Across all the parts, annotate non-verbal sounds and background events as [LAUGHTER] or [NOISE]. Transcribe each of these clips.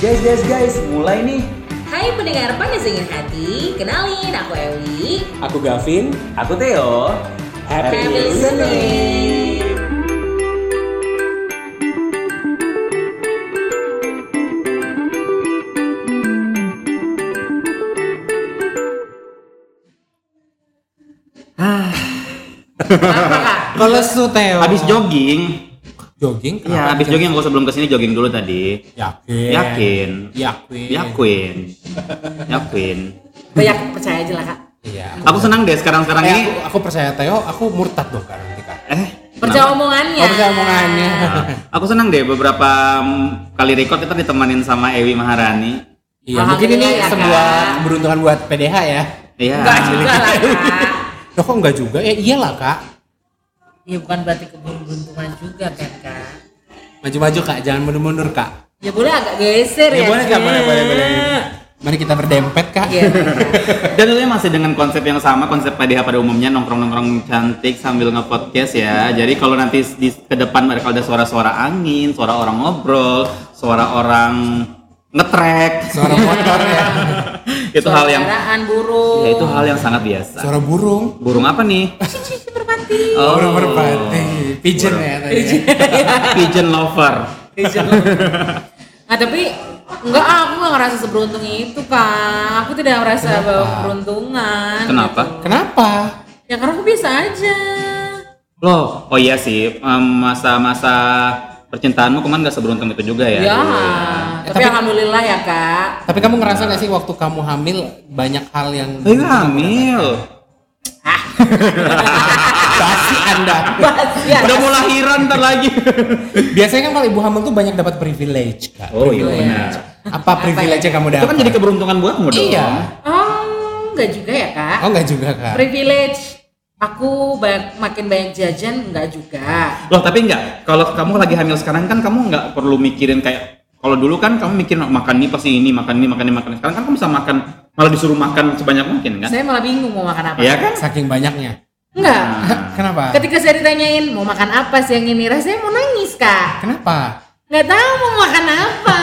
Guys, guys, guys, mulai nih. Hai pendengar panas dingin hati, kenalin aku Ewi. Aku Gavin. Aku Theo. Happy, Happy listening. Kenapa kak? Kalau su Theo. Habis jogging. Jogging? Iya, habis jogging aku sebelum ke sini jogging dulu tadi. Yakin. Yakin. Yakin. Yakin. [LAUGHS] Yakin. Banyak percaya aja lah kak. Iya. Aku senang deh sekarang-sekarang Eh, ini. aku, aku percaya Theo, aku murtad dong kan nanti kak. Eh, Percaya kenapa? omongannya. Oh, percaya omongannya. Nah, aku senang deh beberapa mm, kali record kita ditemanin sama Ewi Maharani. Iya, mungkin ini ya, sebuah Kak. keberuntungan buat PDH ya. Iya. Enggak juga lah kak. [LAUGHS] Loh kok enggak juga? Ya iyalah kak. Ya bukan berarti keberuntungan juga kan kak. Maju-maju kak, jangan mundur-mundur kak. Ya boleh agak geser ya. Ya, boleh, Kak, boleh, boleh, boleh. Kak. Mari kita berdempet kak. Iya. [LAUGHS] Dan tentunya masih dengan konsep yang sama, konsep PDH pada umumnya nongkrong-nongkrong cantik sambil nge-podcast ya. Jadi kalau nanti di ke depan mereka ada suara-suara angin, suara orang ngobrol, suara orang ngetrek, Suara motor ya. [LAUGHS] itu hal yang Kendaraan burung. ya itu hal yang sangat biasa. Suara burung. Burung apa nih? merpati. Oh, Burung merpati. Pigeon ya tadi. [LAUGHS] pigeon lover. Nah tapi enggak ah, aku nggak ngerasa seberuntung itu kak. Aku tidak merasa bahwa keberuntungan. Kenapa? gitu. Kenapa? Ya karena aku biasa aja. Loh, oh iya sih, masa-masa percintaanmu kemarin gak seberuntung itu juga ya? Ya. dulu ya? Tapi, Tapi- alhamdulillah ya kak. Tapi kamu ngerasa gak sih waktu kamu hamil banyak hal yang Eh, hamil. [LAUGHS] basi anda. Ya. Udah mau lahiran ntar lagi. Biasanya kan kalau ibu hamil tuh banyak dapat privilege kak. Oh iya Privilege. benar. Apa privilege yang kamu Itu dapat? kan jadi keberuntungan buatmu dong. Iya. Oh enggak juga ya kak. Oh enggak juga kak. Privilege. Aku banyak, makin banyak jajan enggak juga. Loh tapi enggak, kalau kamu lagi hamil sekarang kan kamu nggak perlu mikirin kayak kalau dulu kan kamu mikir makan ini pasti ini, makan ini, makan ini, makan ini. Sekarang kan kamu bisa makan malah disuruh makan sebanyak mungkin kan? Saya malah bingung mau makan apa. Iya kan? Saking banyaknya. Enggak. Kenapa? Ketika saya ditanyain mau makan apa sih yang ini, rasanya mau nangis kak. Kenapa? Nggak tahu mau makan apa.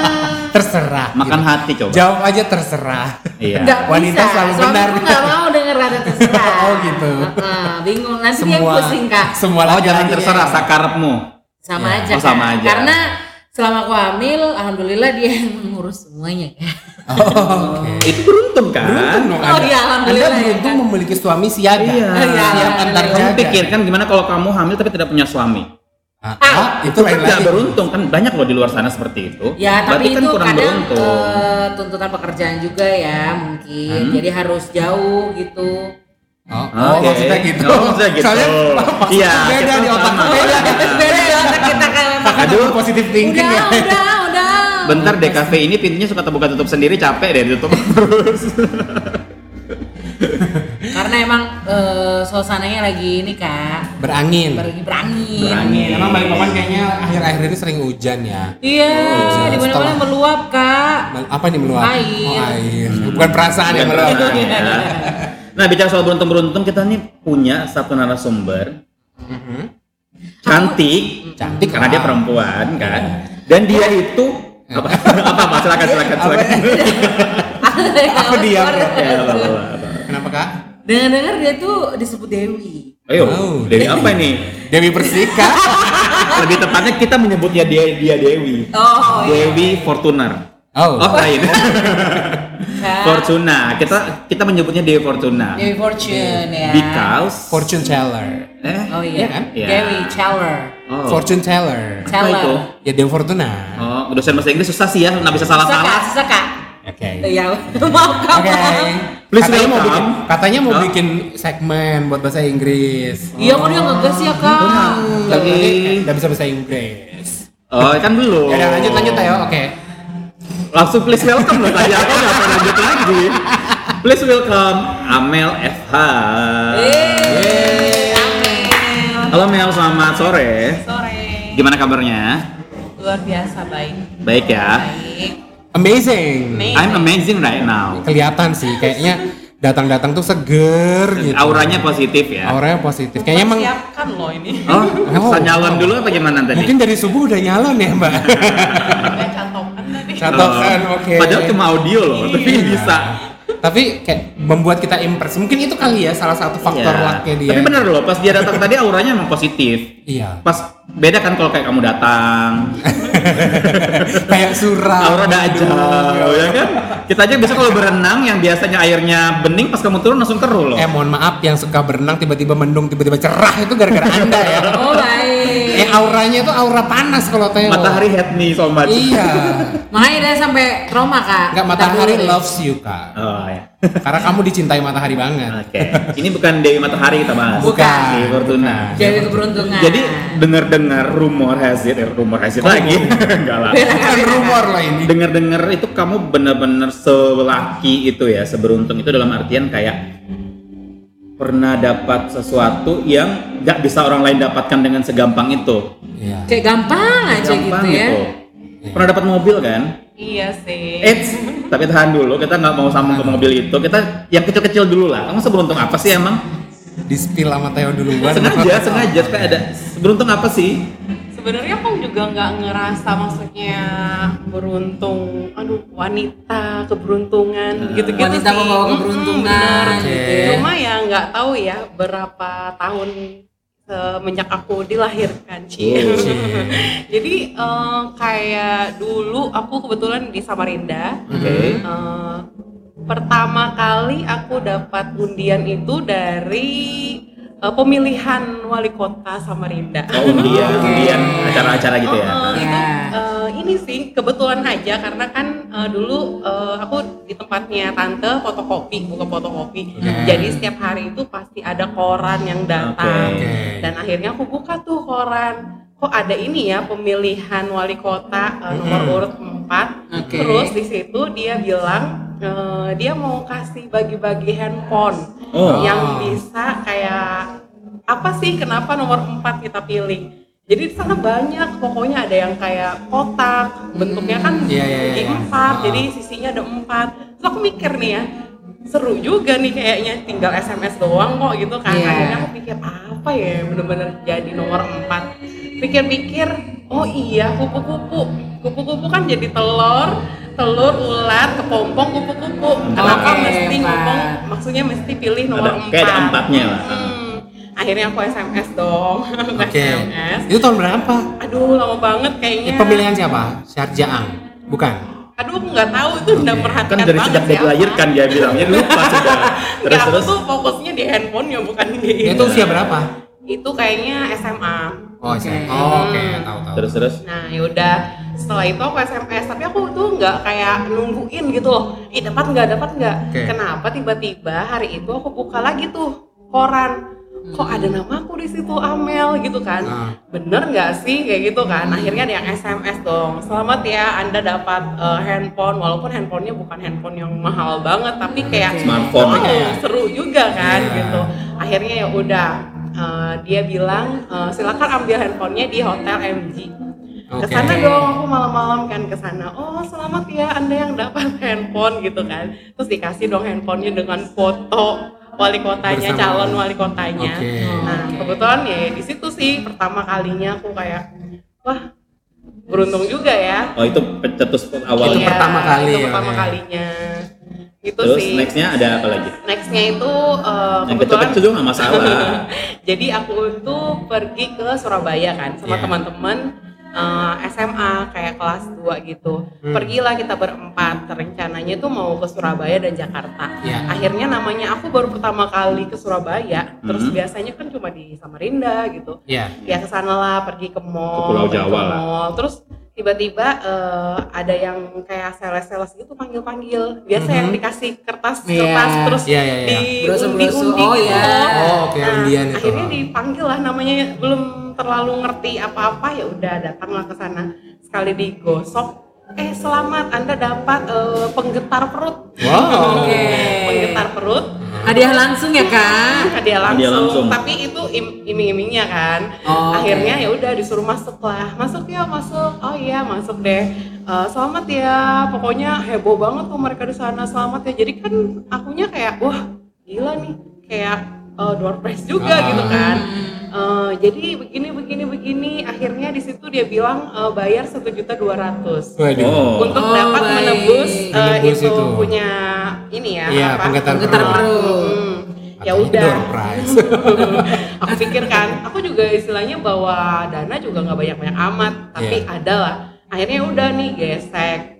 [LAUGHS] Terserah. Makan gitu. hati coba. Jawab aja terserah. Iya. Nggak Wanita bisa. selalu Suamiku benar. nggak mau denger kata terserah. [LAUGHS] Oh, gitu. Heeh, bingung. Nanti dia Semua pusing kak. Semua Oh jangan terserah ya. sakarepmu. Sama Ya. aja. Oh, sama Kak. aja. Karena selama aku hamil, alhamdulillah dia yang mengurus semuanya. Oh, Oke. Itu beruntung kan? Beruntung dong Oh, Anda. iya, alhamdulillah Anda ya, beruntung kan? memiliki suami siaga. Iya. Iya, Siap antar Kamu pikirkan gimana kalau kamu hamil tapi tidak punya suami? Ah, ah, itu Itu lain kan lagi. beruntung kan banyak loh di luar sana seperti itu. Ya, Berarti tapi kan itu kurang kadang beruntung. eh, tuntutan pekerjaan juga ya mungkin. Hmm. Jadi harus jauh gitu. Oh, oh, Oke. maksudnya gitu. Oh, maksudnya gitu. Soalnya maksudnya Iya, beda kita di otak beda. Beda ya otak kita kan. Aduh. Aduh, positif thinking Udah, ya. udah, udah. Bentar deh kafe ini pintunya suka terbuka tutup sendiri capek deh ditutup [LAUGHS] terus. Karena emang eh, suasananya lagi ini kak, Berangin. lagi berangin. Berangin. Emang Balikpapan kayaknya akhir-akhir ini sering hujan ya. Iya, Oh, di mana-mana meluap kak. Apa nih meluap? Air. Oh, air. Bukan perasaan yang meluap. Ya. Nah bicara soal beruntung-beruntung kita nih punya satu narasumber Mhm. Cantik, Cantik karena dia perempuan kan, dan dia itu apa [LAUGHS] apa, apa silakan silakan silakan. [LAUGHS] Aku diam. Ya, apa, apa, apa. Kenapa kak? Dengar-dengar dia tuh disebut Dewi. Ayo, Oh. Dewi apa ini? Dewi Persika. [LAUGHS] Lebih tepatnya kita menyebutnya dia dia Dewi. Oh, Dewi Fortuner. Oh. Oh lain. [LAUGHS] Kak. Fortuna. Kita kita menyebutnya Dewi Fortuna. Dewi Fortune ya. Because Fortune teller. eh Oh iya kan? Iya. Dewi Cheller. oh. Fortune teller. Apa Cheller. itu? Ya Dewi Fortuna. Oh, dosen bahasa Inggris susah sih ya, nggak bisa Susah salah-salah. susah kak. Oke. Ya, [LAUGHS] maaf kak. Oke. Please katanya mau bikin, katanya mau Oh. bikin segmen buat bahasa Inggris. Iya, kok dia ngegas ya kak. Lagi Udah bisa bahasa Inggris. Oh, kan belum. Ya lanjut lanjut ayo. Oke. Langsung please welcome loh tadi aku nggak pernah lanjut lagi. Please welcome Amel FH. Eh, Amel. Halo Mel, selamat sore. Sore. Gimana kabarnya? Luar biasa baik. Baik ya. Baik. Amazing. Amazing. I'm amazing right now. Kelihatan sih kayaknya datang-datang tuh seger gitu. Auranya positif ya. Auranya positif. Kayaknya emang Siapkan loh ini. Oh, Oh. nyalon dulu apa gimana tadi? mungkin dari subuh udah nyalon ya, Mbak. [LAUGHS] Catokan, Oh. oke. Padahal cuma audio loh, tapi Iya. bisa. Tapi kayak membuat kita impress. Mungkin itu kali ya salah satu faktor Iya. lucknya dia. Tapi bener loh, pas dia datang tadi auranya emang positif. Iya. Pas beda kan kalau kayak kamu datang, [LAUGHS] kayak surau. aura aja, ya kan? Kita aja bisa kalau berenang yang biasanya airnya bening pas kamu turun langsung keruh loh. Eh mohon maaf yang suka berenang tiba-tiba mendung tiba-tiba cerah itu gara-gara anda ya. Oh baik. Eh auranya itu aura panas kalau Theo. Matahari hate me so much. Iya. [LAUGHS] Makanya dia sampai trauma kak. Enggak Kita matahari loves you kak. Oh ya. Karena kamu dicintai matahari banget. Oke. Ini bukan Dewi Matahari kita bahas. Bukan. Dewi Fortuna. Jadi keberuntungan. Jadi dengar-dengar rumor has it, eh, rumor has it lagi. Enggak [LAUGHS] lah. Bukan rumor lah ini. Dengar-dengar itu kamu benar-benar selaki itu ya, seberuntung itu dalam artian kayak pernah dapat sesuatu yang nggak bisa orang lain dapatkan dengan segampang itu. Iya. kayak gampang aja Gampang gitu ya. Pernah dapat mobil kan? Iya sih. Eits, tapi tahan dulu, kita nggak mau sambung ke mobil itu. Kita yang kecil-kecil dulu lah. Kamu seberuntung apa sih emang? Di spill sama Theo duluan. Sengaja, sengaja kayak ada. Seberuntung apa sih? Sebenarnya aku juga nggak ngerasa maksudnya beruntung. Aduh, wanita keberuntungan gitu-gitu Wanita sih. membawa keberuntungan bener. gitu ya. Cuma ya nggak tahu ya berapa tahun semenjak aku dilahirkan Ci. Oh. [LAUGHS] Jadi eh, kayak dulu aku kebetulan di Samarinda. Oke. Eh, pertama kali aku dapat undian itu dari eh, pemilihan wali kota Samarinda. Oh, undian, undian acara-acara gitu ya. Oh, itu, Ya. eh, ini sih kebetulan aja karena kan eh, dulu eh, aku di tempatnya tante fotokopi buka fotokopi jadi setiap hari itu pasti ada koran yang datang Oke. dan akhirnya aku buka tuh koran kok ada ini ya pemilihan wali kota eh, nomor urut 4 Oke. terus di situ dia bilang eh, dia mau kasih bagi-bagi handphone Oh. yang bisa kayak apa sih kenapa nomor 4 kita pilih jadi di sana banyak pokoknya ada yang kayak kotak bentuknya kan Iya, iya, segi iya. empat Ah. jadi sisinya ada empat terus aku mikir nih ya seru juga nih kayaknya tinggal SMS doang kok gitu kan Iya. akhirnya aku pikir apa ya bener-bener jadi nomor 4 pikir-pikir oh iya kupu-kupu kupu-kupu kan jadi telur telur ular kepompong kupu-kupu kenapa Oke, mesti ngomong maksudnya mesti pilih nomor Ada- 4 kayak ada empatnya lah. Hmm. akhirnya aku SMS dong [LAUGHS] Oke. SMS Itu tahun berapa? aduh lama banget kayaknya Ini pemilihan siapa? Syarjaang. Bukan. aduh aku nggak tahu itu udah perhatikan Kan dari sejak dia dilahirkan dia bilangnya lupa [LAUGHS] sudah. Terus terus. tuh fokusnya di handphonenya bukan di Itu usia berapa? itu kayaknya SMA Oh, Oke. SMA. Oh, oke, tahu tahu. Terus terus. Nah yaudah setelah itu aku SMS tapi aku tuh nggak kayak nungguin gitu loh. Ih dapat nggak dapat nggak? Oke. Kenapa tiba-tiba hari itu aku buka lagi tuh koran. Kok ada namaku di situ Amel gitu kan? Ah. Bener nggak sih kayak gitu kan? Akhirnya ada yang SMS dong. Selamat ya Anda dapat eh, handphone walaupun handphonenya bukan handphone yang mahal banget tapi kayak Smartphone. oh, seru juga kan Iya. gitu. Akhirnya ya udah eh, dia bilang eh, silakan ambil handphonenya di hotel MG Oke. ke sana dong aku malam-malam kan ke sana oh selamat ya anda yang dapat [LAUGHS] handphone gitu kan terus dikasih dong handphonenya dengan foto wali kotanya Bersama. calon wali kotanya Oke. nah kebetulan ya di situ sih pertama kalinya aku kayak wah beruntung juga ya Oh itu pencetus awal. Itu Iya, pertama kali itu ya, pertama ya. kalinya itu Terus sih nextnya ada apa lagi? nextnya itu uh, Yang kebetulan kecil-kecil juga nggak masalah. [LAUGHS] jadi aku itu pergi ke Surabaya kan sama Iya. teman-teman uh, SMA kayak kelas 2 gitu Hmm. pergilah kita berempat rencananya tuh mau ke Surabaya dan Jakarta Iya. akhirnya namanya aku baru pertama kali ke Surabaya terus Hmm. biasanya kan cuma di Samarinda gitu Iya. ya ke sana lah pergi ke mall Ke Pulau Jawa lah. mall. terus tiba-tiba eh, ada yang kayak sales-sales gitu panggil-panggil biasa yang dikasih kertas-kertas terus Iya, iya, iya. di Brosu-brosu. undi-undi Oh, gitu iya. loh. Oh, oke, undian itu. akhirnya dipanggil lah namanya belum terlalu ngerti apa-apa ya udah datanglah ke sana sekali digosok. Eh selamat anda dapat eh, penggetar perut. Wow. Oke. penggetar perut. Hadiah langsung ya kak. hadiah langsung, Hadiah langsung. tapi itu im- iming-imingnya kan. Oh, akhirnya ya udah disuruh masuk lah. Masuk ya masuk. Oh iya masuk deh. Eh, selamat ya. Pokoknya heboh banget tuh mereka di sana. Selamat ya. Jadi kan akunya kayak wah gila nih. Kayak eh, door prize juga Ah. gitu kan Eh, jadi begini begini begini akhirnya di situ dia bilang eh, bayar satu juta dua ratus Waduh. Oh. untuk Oh, dapat baik. menebus, eh, Menebus itu, itu. punya ini ya Iya, apa? penggetar Penggetar perut. perut. Hmm, ya udah [LAUGHS] aku pikir kan aku juga istilahnya bawa dana juga nggak banyak banyak amat tapi Iya. ada lah akhirnya udah nih gesek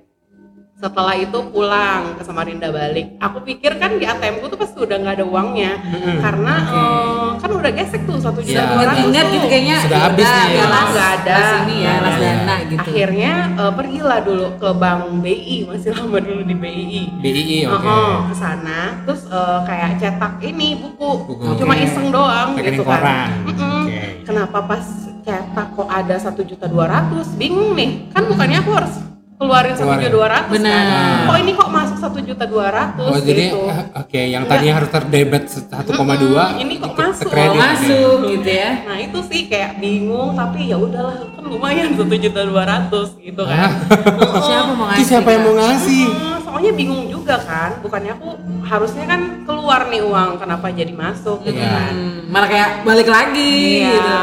setelah itu pulang ke Samarinda balik aku pikir kan di ATM ku tuh pasti udah nggak ada uangnya karena eh, kan udah gesek tuh satu juta dua ratus Ingat tuh. gitu kayaknya Sudah ya habis nih. ya las, Nggak ada. las ini ya, las dana gitu. akhirnya eh, pergilah dulu ke bank BI masih lama dulu di BI BII oke. Heeh, ke sana terus eh, kayak cetak ini buku, Buku. cuma Oke. iseng doang Rekening gitu kan koran. Oke. kenapa pas cetak kok ada satu juta dua ratus bingung nih kan bukannya aku harus keluarin satu juta dua ratus kan Benar. kok ini kok masuk satu juta dua ratus Oh jadi gitu eh, oke yang tadinya harus terdebet 1,2 Mm-mm, ini kok ikut masuk? Oh, masuk gitu ya. nah itu sih kayak bingung tapi ya udahlah kan lumayan satu juta dua ratus gitu kan Siapa mau ngasih? siapa yang mau ngasih? Hmm, soalnya bingung juga kan bukannya aku harusnya kan keluar nih uang kenapa jadi masuk gitu Iya. kan Hmm, malah kayak balik lagi Iya, gitu.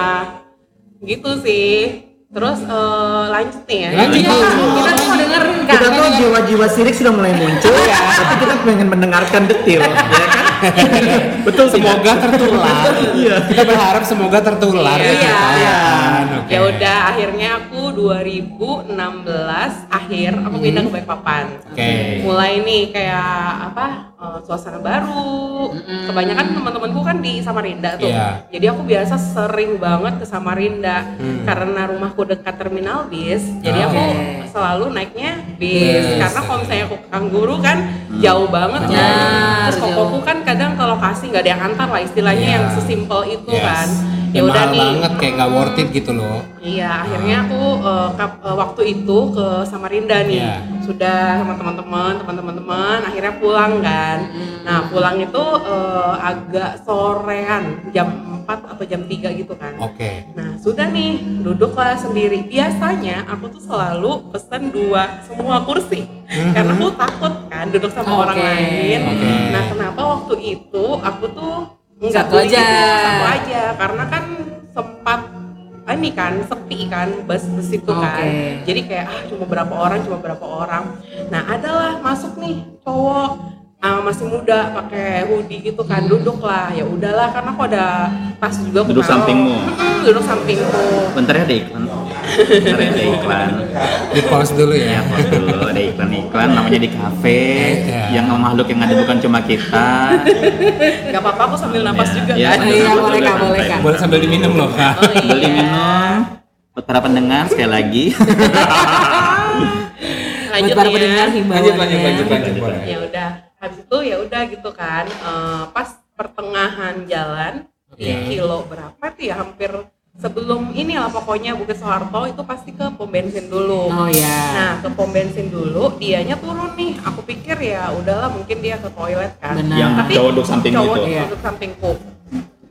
gitu sih. Terus eh, lanjut nih ya. Lanjut. Iya, kita tuh mau dengerin kan. Kita tuh jiwa-jiwa sirik sudah mulai muncul, tapi kita pengen mendengarkan detil, ya kan? [LAUGHS] Betul. Semoga tertular. Iya. Kita berharap semoga tertular. Iya. gitu Oke. Ya udah, akhirnya aku 2016 akhir aku pindah ke Balikpapan. Oke. Mulai nih kayak apa eh, suasana baru. Kebanyakan teman-temanku kan di Samarinda tuh. Iya. Jadi aku biasa sering banget ke Samarinda Hmm. karena rumahku dekat terminal bis. Jadi aku selalu naiknya bis. Bis. Karena kalau misalnya aku Kangguru kan jauh banget ya. Benar, Terus kokoku kan kadang ke lokasi nggak ada yang antar lah istilahnya Iya. yang sesimpel itu Yes. kan. Ya, udah mahal nih. banget kayak nggak worth it gitu loh. Iya, akhirnya aku eh, kap- eh, waktu itu ke Samarinda nih. Iya. Sudah sama teman-teman, teman-teman akhirnya pulang kan. Nah, pulang itu eh, agak sorean, jam 4 atau jam 3 gitu kan. Oke. Nah, sudah nih, duduklah sendiri. Biasanya aku tuh selalu pesan dua semua kursi. Karena aku takut kan duduk sama Oke. orang lain. Oke. Nah, kenapa waktu itu aku tuh nggak Satu aja. satu aja karena kan sempat ah, ini kan sepi kan bus bus itu kan Oke. jadi kayak ah cuma berapa orang cuma berapa orang nah adalah masuk nih cowok ah, masih muda pakai hoodie gitu kan duduk lah ya udahlah karena aku ada tas juga aku Duduk taruh. sampingmu? Mm-mm, duduk sampingku Bentar ya ada iklan. Bentar ya ada iklan. Di pause dulu Ya, ya. pause dulu ada iklan-iklan namanya di kafe Iya. yang makhluk yang ada bukan cuma kita. nggak apa-apa aku sambil napas Ya, juga ya, kan Iya, boleh, Kak, boleh. Kak. Boleh sambil diminum loh kak. Oh, iya. Beli minum. Buat para pendengar sekali lagi. lanjut [LAUGHS] Buat para ya. pendengar himbauannya. lanjut, boleh. ya udah habis itu ya udah gitu kan eh, pas pertengahan jalan di Oke. kilo berapa tuh ya hampir sebelum ini lah pokoknya Bukit Soeharto itu pasti ke pom bensin dulu Oh ya. nah ke pom bensin dulu dianya turun nih aku pikir ya udahlah mungkin dia ke toilet kan Benar. Yang Tapi cowok duduk samping cowok itu. Iya. duduk sampingku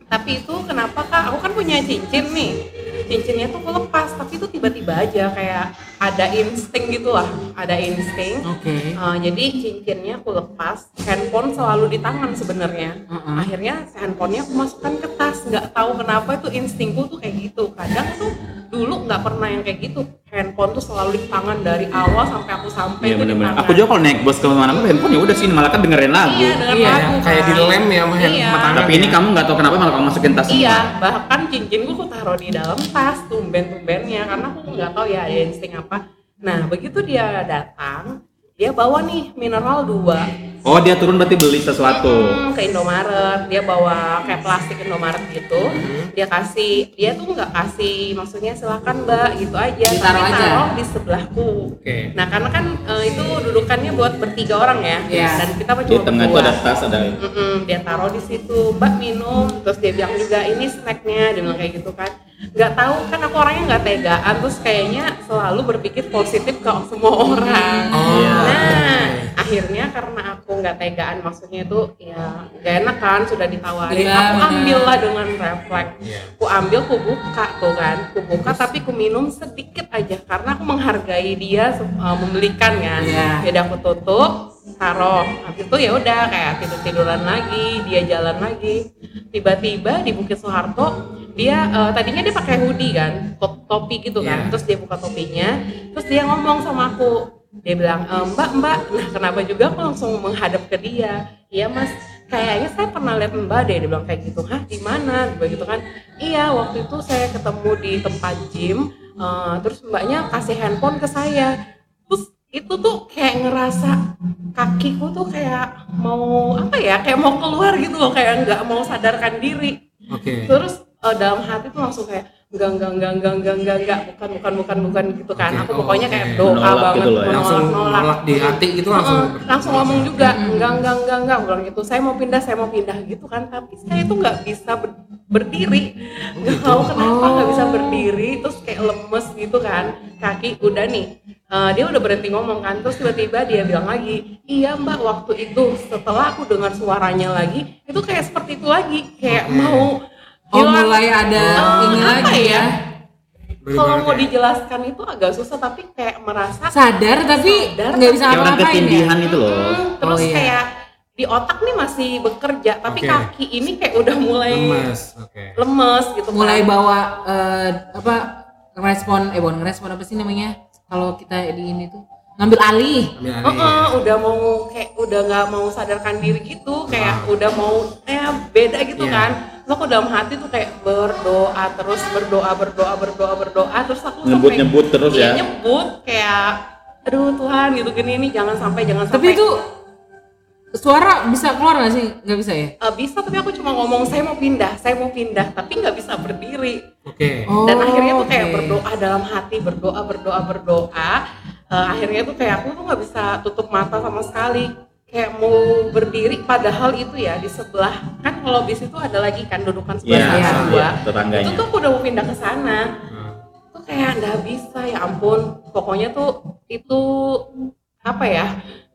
tapi itu kenapa kak aku kan punya cincin nih cincinnya tuh aku lepas tapi itu tiba-tiba aja kayak ada insting gitu lah ada insting Oke. Uh, jadi cincinnya aku lepas, handphone selalu di tangan sebenarnya. Mm-mm. Akhirnya handphonenya aku masukkan ke tas, nggak tahu kenapa itu instingku tuh kayak gitu. Kadang tuh dulu nggak pernah yang kayak gitu. Handphone tuh selalu di tangan dari awal sampai aku sampai Iya benar-benar. Aku juga kalau naik bus ke mana-mana handphone ya udah sih malah kan dengerin lagu. Iya, dengan Iya, lagu Kayak kan. dilem ya sama hand Iya. tangan. Tapi ini kamu nggak tahu kenapa malah kamu masukin tas Iya, semua. bahkan cincinku aku taruh di dalam tas tumben-tumbennya karena aku nggak tahu ya ada insting apa. Nah, begitu dia datang, dia bawa nih mineral dua Oh dia turun berarti beli sesuatu. Hmm, ke Indomaret. Dia bawa kayak plastik Indomaret gitu. Dia kasih dia tuh nggak kasih maksudnya silakan mbak gitu aja. Ditaruh tapi aja. taruh di sebelahku. Oke. nah karena kan eh, itu dudukannya buat bertiga orang ya. Iya. dan kita mah Di cuma tengah itu ada tas ada. Mm-mm, dia taruh di situ. Mbak minum. Terus dia bilang juga ini snacknya. Dia bilang kayak gitu kan. Nggak tahu kan aku orangnya nggak tegaan. Terus kayaknya selalu berpikir positif ke semua orang. Oh, nah akhirnya karena aku nggak tegaan maksudnya itu ya nggak enak kan sudah ditawarin. Iya, aku ambil lah dengan refleks. Iya. aku ambil aku buka tuh kan aku buka tapi aku minum sedikit aja karena aku menghargai dia uh, membelikan kan. Iya. jadi aku tutup taruh. Habis itu ya udah kayak tidur tiduran lagi dia jalan lagi. Tiba-tiba di Bukit Soeharto dia eh, tadinya dia pakai hoodie kan top- topi gitu kan. Iya. terus dia buka topinya terus dia ngomong sama aku dia bilang "Eh, mbak mbak. Nah kenapa juga aku langsung menghadap ke dia? Iya mas. Kayaknya saya pernah lihat mbak deh. Dia bilang kayak gitu. Hah di mana? Begitu kan. Iya waktu itu saya ketemu di tempat gym eh, terus mbaknya kasih handphone ke saya. Terus itu tuh kayak ngerasa kakiku tuh kayak mau apa ya kayak mau keluar gitu loh kayak nggak mau sadarkan diri. Oke. terus eh, dalam hati tuh langsung kayak enggak enggak enggak enggak enggak enggak enggak. Bukan bukan bukan bukan gitu kan. Oke, aku oh, pokoknya kayak doa Menolak banget gitu loh ya. Langsung menolak. di hati gitu langsung. Heeh, langsung. ngomong juga. Enggak enggak enggak enggak. Aku bilang gitu saya mau pindah saya mau pindah gitu kan. Tapi saya itu nggak bisa ber- berdiri. Nggak tahu kenapa nggak bisa berdiri terus kayak lemes gitu kan. Kaki udah nih. Eh, dia udah berhenti ngomong kan. Terus tiba-tiba dia bilang lagi iya mbak waktu itu setelah aku dengar suaranya lagi itu kayak seperti itu lagi. Kayak mau Oh hilang. mulai ada Eh, ini apa lagi ya? ya. Kalau mau dijelaskan itu agak susah tapi kayak merasa Sadar tapi nggak bisa apa-apain ya. ketindihan itu loh. Hmm, terus Oh, iya. kayak di otak nih masih bekerja tapi Oke. kaki ini kayak udah mulai lemes. Oke. lemes gitu kan. Mulai bawa eh, apa respon eh bukan respon apa sih namanya kalau kita di ini tuh ngambil alih. Ambil alih. Heeh, udah mau kayak udah nggak mau sadarkan diri gitu kayak udah mau eh beda gitu Iya. kan terus aku dalam hati tuh kayak berdoa terus berdoa berdoa berdoa berdoa terus aku sampai- Nyebut-nyebut terus iya, ya. nyebut kayak aduh Tuhan gitu gini ini jangan sampai jangan sampai Tapi itu suara bisa keluar nggak sih? Nggak bisa ya? Eh, bisa tapi aku cuma ngomong saya mau pindah saya mau pindah tapi nggak bisa berdiri Oke. dan akhirnya tuh kayak oke. berdoa dalam hati berdoa berdoa berdoa Eh, akhirnya tuh kayak aku tuh nggak bisa tutup mata sama sekali kayak mau berdiri padahal itu ya di sebelah. Kan kalau bis itu ada lagi kan dudukan sebelah sana iya, dua. tetangganya. itu tuh aku udah mau pindah ke sana. Nah, tuh kayak nggak bisa ya ampun. Pokoknya tuh itu apa ya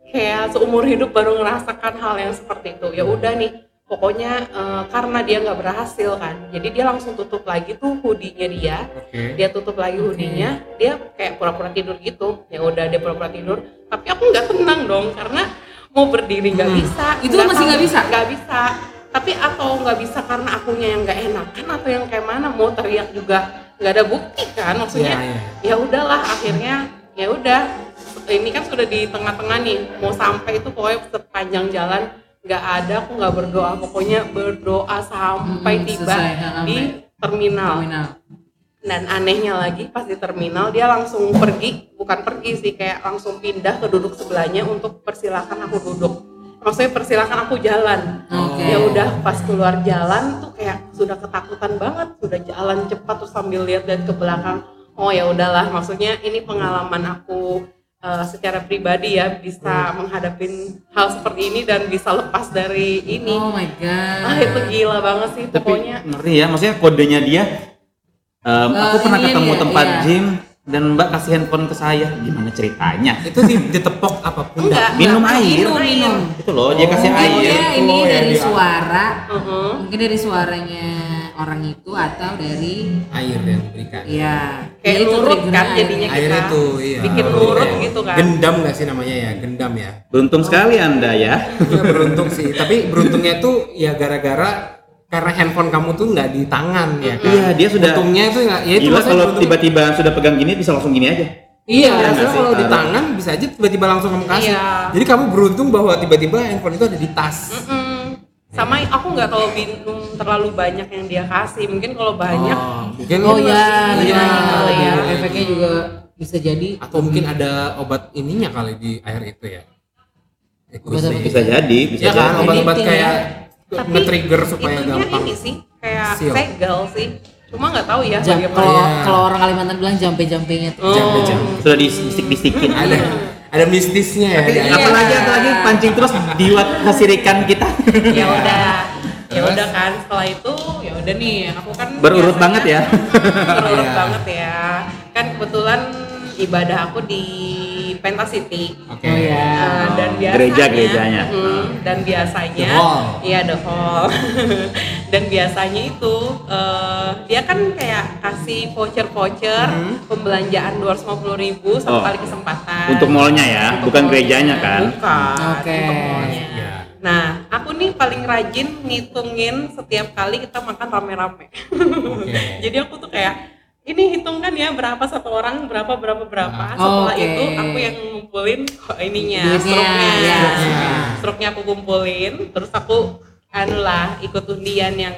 kayak seumur hidup baru ngerasakan hal yang seperti itu. Ya udah nih pokoknya eh, karena dia nggak berhasil kan jadi dia langsung tutup lagi tuh hoodie-nya dia. Oke. dia tutup lagi hoodie-nya dia kayak pura-pura tidur gitu. Ya udah dia pura-pura tidur. Tapi aku nggak tenang dong karena mau berdiri nggak Hmm. bisa Itu lu masih nggak bisa? nggak bisa tapi atau nggak bisa karena akunya yang nggak enakan atau yang kayak mana mau teriak juga nggak ada bukti kan maksudnya Iya, iya. ya udahlah akhirnya ya udah ini kan sudah di tengah-tengah nih mau sampai itu pokoknya sepanjang jalan nggak ada aku nggak berdoa pokoknya berdoa sampai Hmm, tiba selesai, di terminal Terminal. Dan anehnya lagi pas di terminal dia langsung pergi. Bukan pergi sih kayak langsung pindah ke duduk sebelahnya untuk persilahkan aku duduk. Maksudnya persilahkan aku jalan. Oke. ya udah pas keluar jalan tuh kayak sudah ketakutan banget. Sudah jalan cepat terus sambil lihat-lihat ke belakang. Oh ya udahlah. Maksudnya ini pengalaman aku eh, secara pribadi ya bisa menghadapin hal seperti ini dan bisa lepas dari ini. Oh my god. ah itu gila banget sih Tapi pokoknya. ngeri ya, maksudnya kodenya dia. Em, Eh, aku pernah ketemu dia, tempat iya. gym dan Mbak kasih handphone ke saya. Gimana ceritanya? Itu di, ditepok apa pundak? enggak Minum enggak. air. Minum, minum. Itu loh, dia kasih Oh, air. Mungkin ya ini Oh, ya, dari dia- suara, Mhm. mungkin dari suaranya orang itu atau dari Air yang diberikan. ya Kayak ya itu triggernya kan air. jadinya Air kita itu iya. bikin Oh, nurut iya. gitu kan Gendam nggak sih namanya ya? Gendam ya. Beruntung sekali Anda ya. Iya beruntung sih. Tapi beruntungnya tuh ya gara-gara karena handphone kamu tuh nggak di tangan ya kan. Iya, dia sudah- Untungnya itu nggak. Ya itu Gila kalau tiba-tiba sudah pegang gini bisa langsung gini aja. Iya, sih? kalau di Taruh. tangan bisa aja tiba-tiba langsung kamu kasih. Iya. Jadi kamu beruntung bahwa tiba-tiba handphone itu ada di tas. Mm-mm. sama aku nggak tahu minum terlalu banyak yang dia kasih mungkin kalau banyak Oh, mungkin Oh ya, Iya. iya, kali ya. efeknya juga bisa jadi Atau mungkin ada obat ininya kali di air itu ya. Obat apa? Bisa jadi, bisa Ya kan jadi. obat-obat Editing kayak tapi nge-trigger supaya itunya gampang. ini sih kayak Seal. segel sih cuma nggak tahu ya jam, kalau Iya. kalau orang Kalimantan bilang jampe-jampenya tuh. Oh. Jam-jam. Sudah disisik-disikin. Ada ada mistisnya ya. air. Apalagi apalagi pancing terus diwat kesirikan kita. ya udah [LAUGHS] ya udah kan setelah itu ya udah nih aku kan Berurut biasanya- banget ya. [LAUGHS] berurut Iya. banget ya kan kebetulan ibadah aku di Penta City Oke. Oh ya. Uh, dan biasanya Gereja-gerejanya. Mm, dan biasanya The hall. iya the hall [LAUGHS] dan biasanya itu uh, dia kan kayak kasih voucher voucher pembelanjaan dua ratus ribu satu Oh. kali kesempatan Untuk mallnya ya, Untuk bukan mallnya. gerejanya kan? bukan Oke. untuk mallnya Iya. nah aku nih paling rajin ngitungin setiap kali kita makan rame-rame. [LAUGHS] Jadi aku tuh kayak ini hitungkan ya berapa satu orang berapa berapa berapa. Setelah Oke. itu aku yang ngumpulin kok ininya, Duitnya, struknya, ya. struknya aku kumpulin. Terus aku anu lah ikut undian yang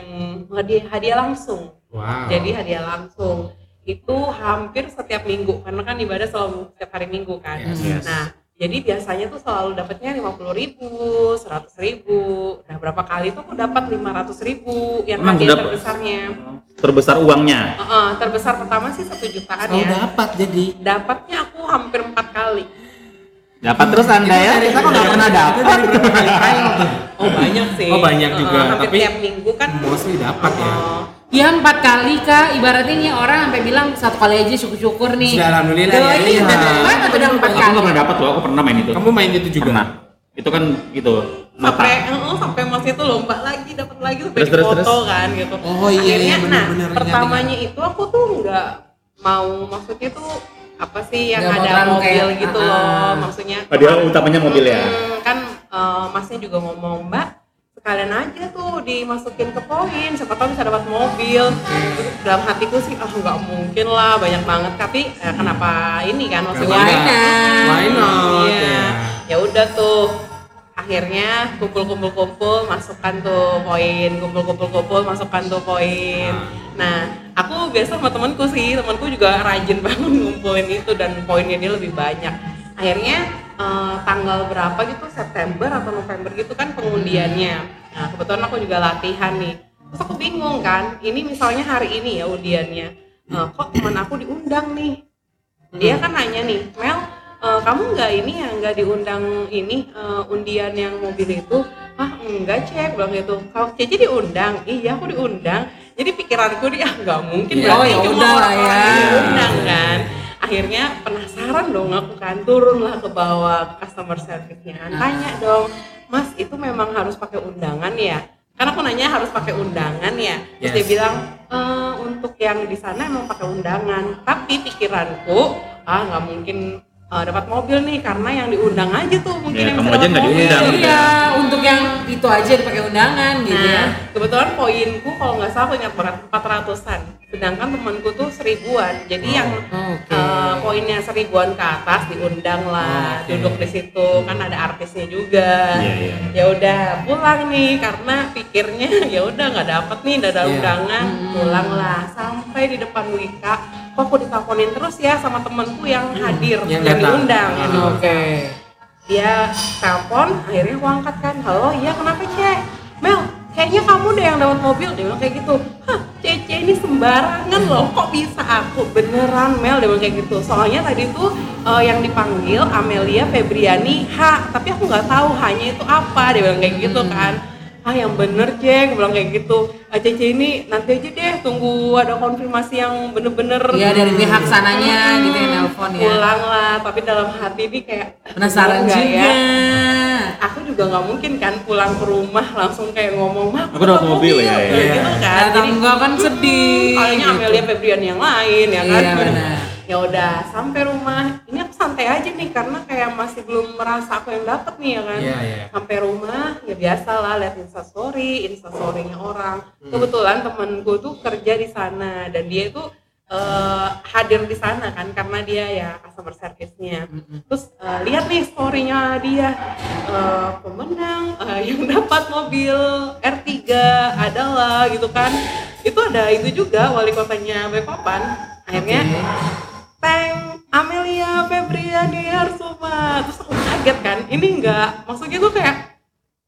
hadiah hadiah langsung. Wow. Jadi hadiah langsung itu hampir setiap minggu karena kan ibadah selalu setiap hari minggu kan. Yes, yes. Nah jadi biasanya tuh selalu dapatnya lima puluh ribu, seratus ribu. Nah berapa kali tuh aku dapat lima ratus ribu yang Emang hadiah terbesarnya. Terbesar uangnya. Heeh, terbesar pertama sih satu jutaan Oh ya. dapat jadi. Dapatnya aku hampir empat kali. Dapat terus Anda ya? Kita kok nggak pernah dapat. Oh banyak sih. Oh, banyak juga. hampir Tapi tiap minggu kan. Mostly dapat ya. Oh, Ya empat kali kak, ibaratnya nih orang sampai bilang satu kali aja syukur-syukur nih. Sudah, alhamdulillah, Tuh, ya, ini iya. kan udah empat Aku kali. nggak pernah dapat loh, aku pernah main itu. Kamu main itu juga? Pernah. Itu kan gitu. Mata. sampai heeh, sampai masnya tuh lomba lagi dapat lagi sampai Terus, foto terus. kan gitu. Oh, iya, Akhirnya, iya, benar, nah ingat, pertamanya itu aku tuh nggak mau maksudnya tuh apa sih yang mau ada mobil kayak, gitu ah, loh maksudnya. Hadiah utamanya mobil ya. Hmm, kan eh, masnya juga ngomong mbak sekalian aja tuh dimasukin ke poin siapa tahu bisa dapat mobil Terus dalam hatiku sih ah nggak mungkin lah banyak banget tapi eh, kenapa ini kan maksudnya Why not? Why not? Iya. Ya. Ya udah tuh. Akhirnya kumpul-kumpul-kumpul masukkan tuh poin, kumpul-kumpul-kumpul masukkan tuh poin. Nah, aku biasa sama temanku sih, temanku juga rajin [LAUGHS] banget ngumpulin itu dan poinnya dia lebih banyak. Akhirnya eh, tanggal berapa gitu September atau November gitu kan pengundiannya. Nah, kebetulan aku juga latihan nih. Terus aku bingung kan, ini misalnya hari ini ya undiannya. Eh, kok teman aku diundang nih? dia kan nanya nih Mel eh, kamu nggak ini ya nggak diundang ini eh, undian yang mobil itu ah enggak cek bilang gitu kalau Cece diundang iya aku diundang jadi pikiranku dia ah nggak mungkin Iya, berarti oh, ya cuma orang-orang ya. yang diundang kan akhirnya penasaran dong aku kan. Turunlah ke bawah customer service-nya. Tanya dong mas itu memang harus pakai undangan ya? Karena aku nanya harus pakai undangan ya? Terus Yes. dia bilang "Eh, untuk yang di sana emang pakai undangan. Tapi pikiranku ah nggak mungkin eh, dapat mobil nih karena yang diundang aja tuh mungkin Ya, yang kamu aja nggak diundang. Iya, untuk yang itu aja dipakai undangan gitu ya. Nah, kebetulan poinku kalau nggak salah aku ingat banget 400-an. Sedangkan temanku tuh seribuan. Jadi yang Oke. eh, poinnya seribuan ke atas diundang lah, Oke. duduk di situ kan ada artisnya juga. Iya, iya. Ya udah pulang nih karena pikirnya [LAUGHS] ya udah nggak dapet nih nggak ada Iya. undangan, pulang lah sampai di depan Wika. Kok aku diteleponin terus ya sama temanku yang hadir, Yang yang, diundang, diundang Oke. dia telepon akhirnya aku angkat kan. Halo iya kenapa cek? Mel kayaknya kamu deh yang dapat mobil. Dia bilang kayak gitu. Hah Cece ini sembarangan loh. Kok bisa aku? Beneran Mel dia bilang kayak gitu. Soalnya tadi tuh eh, yang dipanggil Amelia Febriani H. Tapi aku nggak tahu hanya itu apa. Dia bilang kayak gitu kan. Ah yang bener cek. Bilang kayak gitu Cece ini nanti aja deh tunggu ada konfirmasi yang bener-bener Iya dari pihak sananya gitu yang nelpon ya. pulang lah tapi dalam hati ini kayak Penasaran enggak juga. ya? aku juga nggak mungkin kan pulang ke rumah langsung kayak ngomong mah Aku dapat mobil ya, ya. gitu kan Atau enggak kan sedih. kayaknya gitu. Amelia Febrian yang lain ya kan Iya, benar. ya udah sampai rumah ini santai aja nih karena kayak masih belum merasa aku yang dapet nih ya kan? Iya, iya. sampai rumah ya biasa lah lihat instastory instastorynya orang. Hmm. kebetulan temenku tuh kerja di sana dan dia itu eh, hadir di sana kan karena dia ya customer service-nya. Terus eh, lihat nih story-nya dia eh, pemenang eh, yang [LAUGHS] dapat mobil R3 adalah gitu kan? Itu ada itu juga wali kotanya Balikpapan akhirnya Teng Amelia Febriani Arsuma terus aku kaget kan ini enggak maksudnya tuh kayak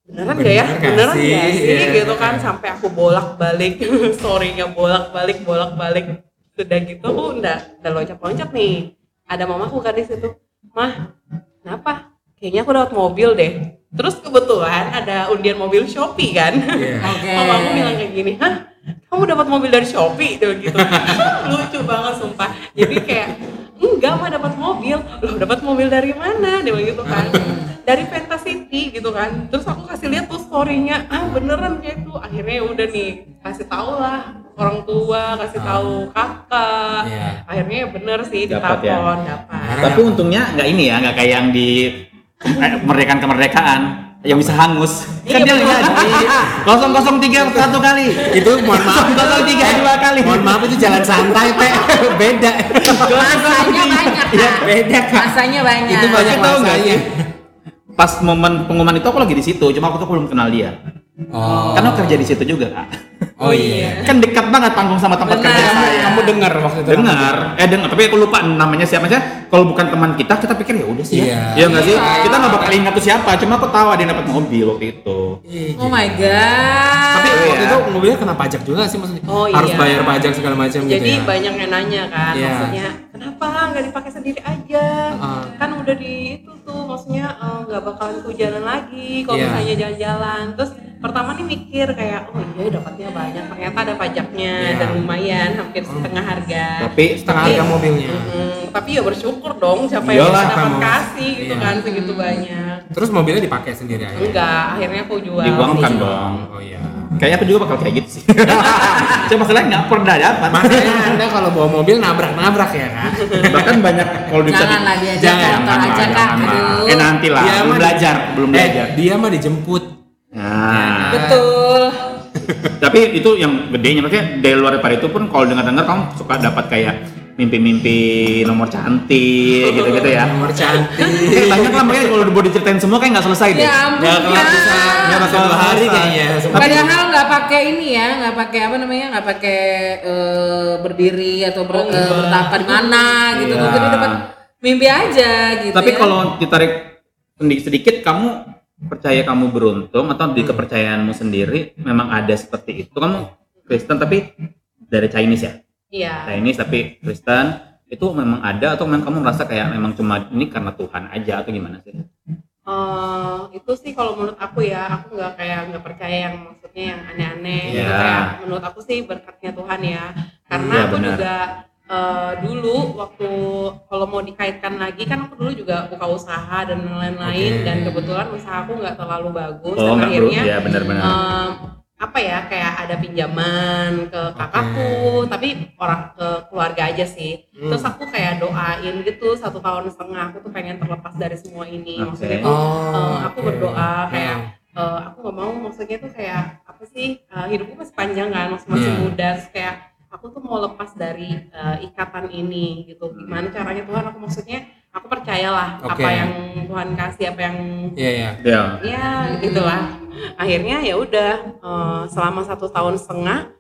beneran gak ya? Beneran sih? gak sih? Iya. gitu kan sampai aku bolak balik storynya [LAUGHS] bolak balik bolak balik sudah gitu aku udah udah loncat loncat nih. Ada mamaku kan di situ. Mah kenapa? Kayaknya aku dapat mobil deh terus kebetulan ada undian mobil Shopee kan Iya. [LAUGHS] Oke. Mama aku bilang kayak gini, hah? Kamu dapat mobil dari Shopee? Dia gitu. [LAUGHS] Lucu banget sumpah. Jadi kayak enggak mah dapat mobil. Loh, dapat mobil dari mana? Dia bilang gitu kan. Dari Fantasy gitu kan. Terus aku kasih lihat tuh story-nya. Ah, beneran kayak itu. Akhirnya ya udah nih, kasih tau lah orang tua, kasih tahu kakak. Iya. Akhirnya ya bener sih Dapat ya? ditelepon, dapat. Tapi untungnya nggak ini ya, nggak kayak yang di eh, kemerdekaan kemerdekaan. yang bisa hangus. Kan dia lihat di 003 satu kali. Itu mohon maaf. 003 dua kali. Mohon maaf itu jalan santai, Teh. [LAUGHS] Beda. Masanya banyak Iya, beda, Kak. Masanya banyak. Itu banyak masanya. sih? Pas momen pengumuman itu aku lagi di situ, cuma aku tuh belum kenal dia. Oh. Karena kerja di situ juga, Kak. Oh iya. Kan dekat banget panggung sama tempat Benar. kerja saya. Kamu dengar waktu itu? dengar eh dengar tapi aku lupa namanya siapa sih kalau bukan teman kita kita pikir ya udah sih Iya. ya Iya nggak sih Iya. kita nggak bakal ingat tuh siapa cuma aku tahu ada yang dapat mobil waktu itu Iya, Oh my god. Tapi Iya. waktu itu mobilnya kena pajak juga sih maksudnya. Oh, Harus iya. bayar pajak segala macam gitu Jadi ya. banyak yang nanya kan, Iya. maksudnya kenapa nggak dipakai sendiri aja? Heeh. Kan udah di itu tuh, maksudnya eh, nggak bakalan kehujanan lagi kalau Iya. misalnya jalan-jalan. Terus pertama nih mikir kayak, oh iya dapatnya banyak, ternyata ada pajaknya Iya. dan lumayan, hampir setengah harga. tapi Setengah Tapi- harga mobilnya. Mm, tapi ya bersyukur dong siapa yang Iyalah, bisa dapat kasih gitu Iya. kan segitu banyak. Terus mobilnya dipakai sendiri aja. Enggak, akhirnya aku jual. dibuangkan dong Oh iya. kayaknya aku juga bakal kayak gitu sih [LAUGHS] cuma masalahnya nggak pernah dapat Makanya Anda kalau bawa mobil nabrak-nabrak ya kan? bahkan banyak kalau bisa di- Janganlah diajak Jangan, motor aja jangan, kak. jangan. Eh nanti lah Dia belum belajar belum Eh, belajar dia mah dijemput. nah Betul. tapi itu yang gedenya maksudnya dari luar daripada itu pun kalau dengar dengar kamu suka dapat kayak mimpi-mimpi nomor cantik [LAUGHS] gitu-gitu ya Nomor [LAUGHS] cantik. Eh, banyak lah makanya kalau udah diceritain semua kayak nggak selesai deh Ya ampun Nggak kelar bisa nggak bakal hari kayaknya. Padahal nggak pakai ini ya, nggak pakai apa namanya, nggak pakai eh, berdiri atau ber, eh, bertapa di mana gitu. Iya. Mungkin dapat mimpi aja gitu. Tapi ya. kalau ditarik sedikit sedikit kamu percaya kamu beruntung atau di kepercayaanmu sendiri memang ada seperti itu kamu Kristen tapi dari Chinese ya Iya. Chinese tapi Kristen itu memang ada atau memang kamu merasa kayak memang cuma ini karena Tuhan aja atau gimana sih? Eh, itu sih kalau menurut aku ya aku nggak kayak nggak percaya yang maksudnya yang aneh-aneh gitu Iya. kayak menurut aku sih berkatnya Tuhan ya karena Iya, aku benar. juga eh, dulu waktu kalau mau dikaitkan lagi kan aku dulu juga buka usaha dan lain-lain Oke. dan kebetulan usaha aku nggak terlalu bagus Oh dan akhirnya ya benar-benar. em, apa ya kayak ada pinjaman ke kakakku tapi orang ke keluarga aja sih Hmm. terus aku kayak doain gitu satu tahun setengah aku tuh pengen terlepas dari semua ini Oke. maksudnya tuh Oh, eh, aku berdoa kayak eh, aku nggak mau maksudnya tuh kayak apa sih eh, hidupku masih panjang kan masih masih Iya. muda terus kayak aku tuh mau lepas dari eh, ikatan ini gitu gimana caranya Tuhan aku maksudnya aku percayalah Oke. apa yang Tuhan kasih apa yang Iya iya. Ya. ya gitulah akhirnya ya udah eh, selama satu tahun setengah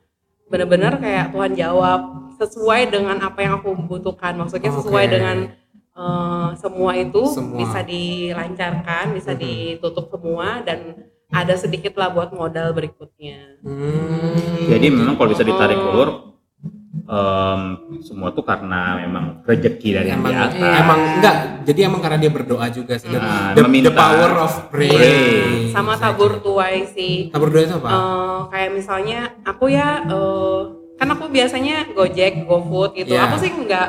bener-bener kayak Tuhan jawab sesuai dengan apa yang aku butuhkan maksudnya sesuai Oke. dengan eh, semua itu Semua. bisa dilancarkan bisa Mhm. ditutup semua dan ada sedikit lah buat modal berikutnya Hmm. Jadi memang kalau bisa ditarik ulur em, semua tuh karena memang rezeki dari yang emang, di atas. emang enggak jadi emang karena dia berdoa juga sih Nah, the, the meminta. power of prayer Pray. sama tabur tuai sih tabur doa itu apa Eh, kayak misalnya aku ya eh, kan aku biasanya Gojek, GoFood gitu. Iya. Aku sih nggak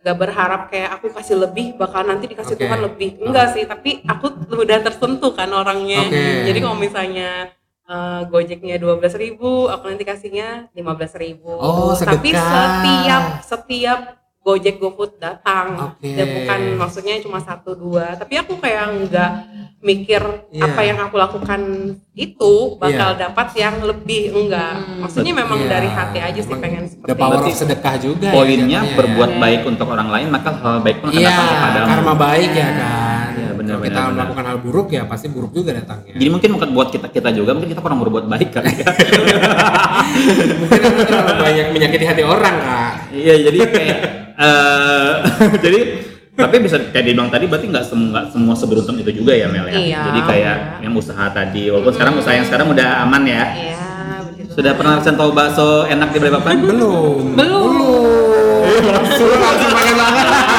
nggak berharap kayak aku kasih lebih bakal nanti dikasih Oke. Tuhan lebih. Enggak sih, tapi aku udah tersentuh kan orangnya. Oke. Jadi kalau misalnya eh, Gojeknya 12.000 ribu, aku nanti kasihnya 15.000 ribu. Oh, Tapi setiap setiap Gojek GoFood datang, Oke. dan bukan maksudnya cuma satu dua, tapi aku kayak nggak mikir Iya. apa yang aku lakukan itu bakal dapat yang lebih enggak. Maksudnya memang Iya. dari hati aja sih pengen the seperti power itu. of sedekah juga ya Poinnya ya. berbuat baik untuk orang lain maka hal baik pun akan Iya, datang kepadamu. karma baik ya kan. Iya, benar, Kalau kita benar, benar. melakukan hal buruk ya pasti buruk juga datangnya. Jadi mungkin bukan buat kita kita juga, mungkin kita kurang berbuat baik ya. Mungkin aku terlalu banyak menyakiti hati orang kak. Iya, jadi kayak eh jadi tapi bisa kayak dibilang tadi berarti nggak semua semua seberuntung itu juga ya Mel ya. Iya, jadi kayak iya. yang usaha tadi, walaupun sekarang usaha yang sekarang udah aman ya. Iya, begitu. Sudah pernah rasain tahu bakso enak di Balikpapan? Belum. Belum. Langsung langsung pakai banget.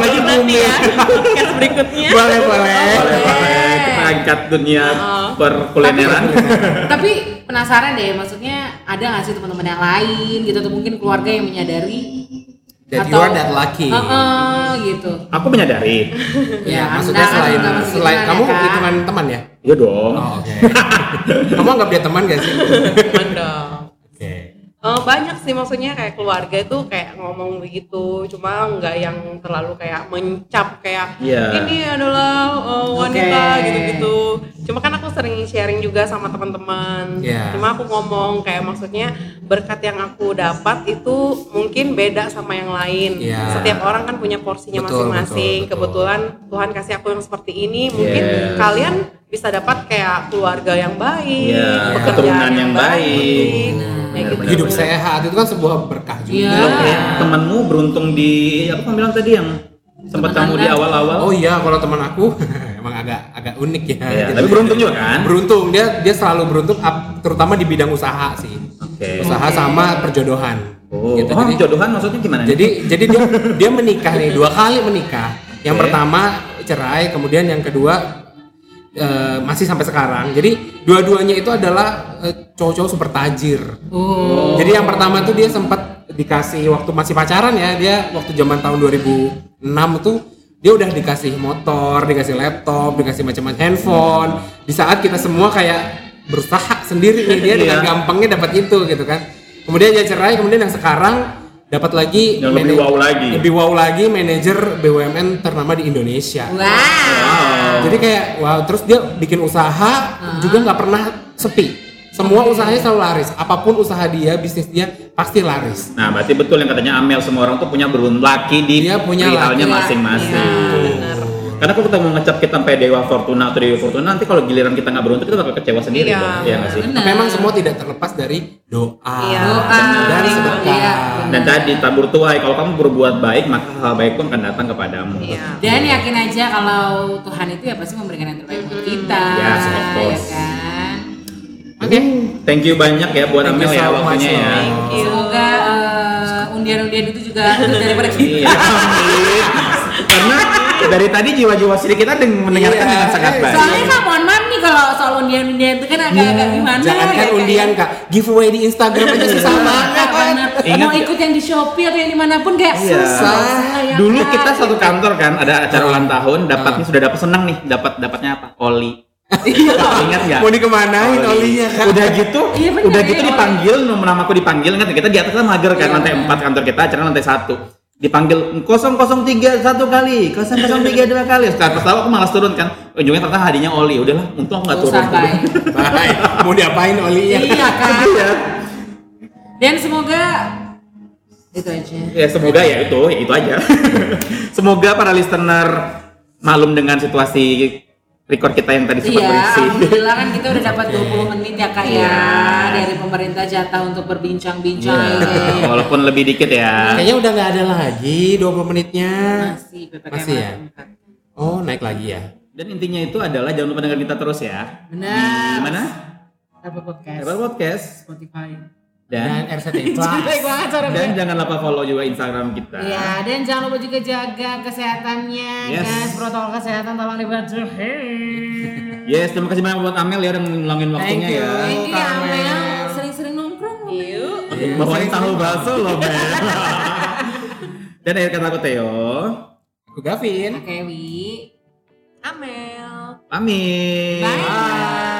Lagi nanti ya podcast berikutnya. boleh boleh. Boleh, boleh. Kita angkat dunia perkulineran. Tapi penasaran deh, maksudnya ada nggak sih teman-teman yang lain gitu atau mungkin keluarga yang menyadari That you are that lucky. Heeh, gitu. Aku menyadari. Ya, Ya, maksudnya kan selain selain kamu ya, Kak? hitungan teman ya? Iya dong. Oh, oke. kamu anggap dia teman gak sih? [LAUGHS] Teman dong. Eh, banyak sih maksudnya kayak keluarga itu kayak ngomong begitu cuma nggak yang terlalu kayak mencap kayak Iya. ini adalah eh, wanita Oke. gitu-gitu cuma kan aku sering sharing juga sama teman-teman Iya. cuma aku ngomong kayak maksudnya berkat yang aku dapat itu mungkin beda sama yang lain Iya. setiap orang kan punya porsinya Betul, masing-masing betul, betul. kebetulan Tuhan kasih aku yang seperti ini mungkin Yes. kalian bisa dapat kayak keluarga yang baik Iya, pekerjaan keturunan yang baik. Kayak gitu. hidup sehat itu kan sebuah berkah juga Iya. Lo kayak temanmu beruntung di apa kamu bilang tadi yang sempat kamu di awal-awal. oh iya kalau teman aku [LAUGHS] emang agak agak unik ya Iya, Gitu. tapi beruntung juga kan? beruntung dia dia selalu beruntung terutama di bidang usaha sih Oke. usaha sama perjodohan Oh, gitu. oh, jadi, jodohan maksudnya gimana? nih? jadi [LAUGHS] jadi dia dia menikah nih dua kali menikah yang pertama cerai kemudian yang kedua eh, masih sampai sekarang jadi dua-duanya itu adalah eh, cowok-cowok super tajir Oh. jadi yang pertama tuh dia sempat dikasih waktu masih pacaran ya dia waktu zaman tahun 2006 itu dia udah dikasih motor, dikasih laptop, dikasih macam-macam handphone. Di saat kita semua kayak berusaha sendiri nih dia [LAUGHS] dengan Iya. gampangnya dapat itu gitu kan. Kemudian dia cerai, kemudian yang sekarang dapat lagi Yang lebih wow lagi. Lebih wow lagi manajer BUMN ternama di Indonesia. Wow. Jadi kayak wow, terus dia bikin usaha juga nggak pernah sepi. Semua usahanya selalu laris. Apa pun usaha dia, bisnis dia pasti laris. Nah, berarti betul yang katanya Amel semua orang tuh punya beruntung laki di Dia punya laki. masing-masing. Iya, Karena kalau kita mau ngecap kita sampai Dewa Fortuna atau Dewi Fortuna nanti kalau giliran kita nggak beruntung kita bakal kecewa sendiri Iya. dong. Iya sih? Benar. Memang semua tidak terlepas dari doa, Iya. Doa. dan sedekah. Dan tadi tabur tuai kalau kamu berbuat baik maka hal baik pun akan datang kepadamu. Iya. Dan yakin aja kalau Tuhan itu ya pasti memberikan yang terbaik buat kita. Yes, of course. Ya kan? Oke, thank you banyak ya buat Amel ya waktunya ya. Loh. Thank you. Semoga eh, undian-undian itu juga daripada kita. Iya. [LAUGHS] Karena dari tadi jiwa-jiwa sini kita deng- mendengarkan Iya, dengan sangat eh, baik. Soalnya kak mohon maaf nih kalau soal undian-undian itu kan agak-agak gimana Jangan kan ya, undian ya. kak, giveaway di Instagram aja susah banget. Ingat Mau ya? ikut yang di Shopee atau yang di mana pun kayak Iya. susah. ya, Dulu kita satu kantor kan ada acara ulang tahun, dapatnya Ah. sudah dapat senang nih, dapat dapatnya apa? Oli. Ingat nggak? Mau dikemanain olinya kan? Udah gitu, Iya, bener, udah gitu oli. dipanggil, nomor nama aku dipanggil, ingat kita di atas kan mager kan, Iya, lantai. 4 kantor kita, acara lantai satu dipanggil 003 satu kali, 003 dua kali. Setelah tahu aku malas turun kan, ujungnya ternyata hadiahnya oli. Udahlah, untung aku nggak turun. Usah baik. Baik, mau diapain olinya? Iya kak. Iya. Dan semoga itu aja. Ya semoga ya itu, ya itu aja. [LAUGHS] semoga para listener malum dengan situasi record kita yang tadi sempat Iya, berisi. alhamdulillah kan kita udah dapat [LAUGHS] 20 menit ya kak ya Iya. dari pemerintah jatah untuk berbincang-bincang Iya. [LAUGHS] Walaupun lebih dikit ya. Kayaknya udah nggak ada lagi 20 menitnya. Masih PPKM Masih ya? Oh, naik lagi ya. Dan intinya itu adalah jangan lupa dengar kita terus ya. Benar. Gimana? Apa podcast? Apple Podcast Spotify. Dan dan RCTI [LAUGHS] Baik Plus. banget dan gue. jangan lupa follow juga Instagram kita. Iya, dan jangan lupa juga jaga kesehatannya, Yes. guys. Protokol kesehatan tolong dipatuhi. [LAUGHS] Yes, terima kasih banyak buat Amel ya udah ngulangin waktunya you. ya. Thank you, Kamel. Amel. Sering-sering nongkrong. Yuk. Bawain tahu bakso loh, Mel. [LAUGHS] dan akhir kata aku Theo. Aku Gavin. Oke, Wi. Amel. Pamit. Bye.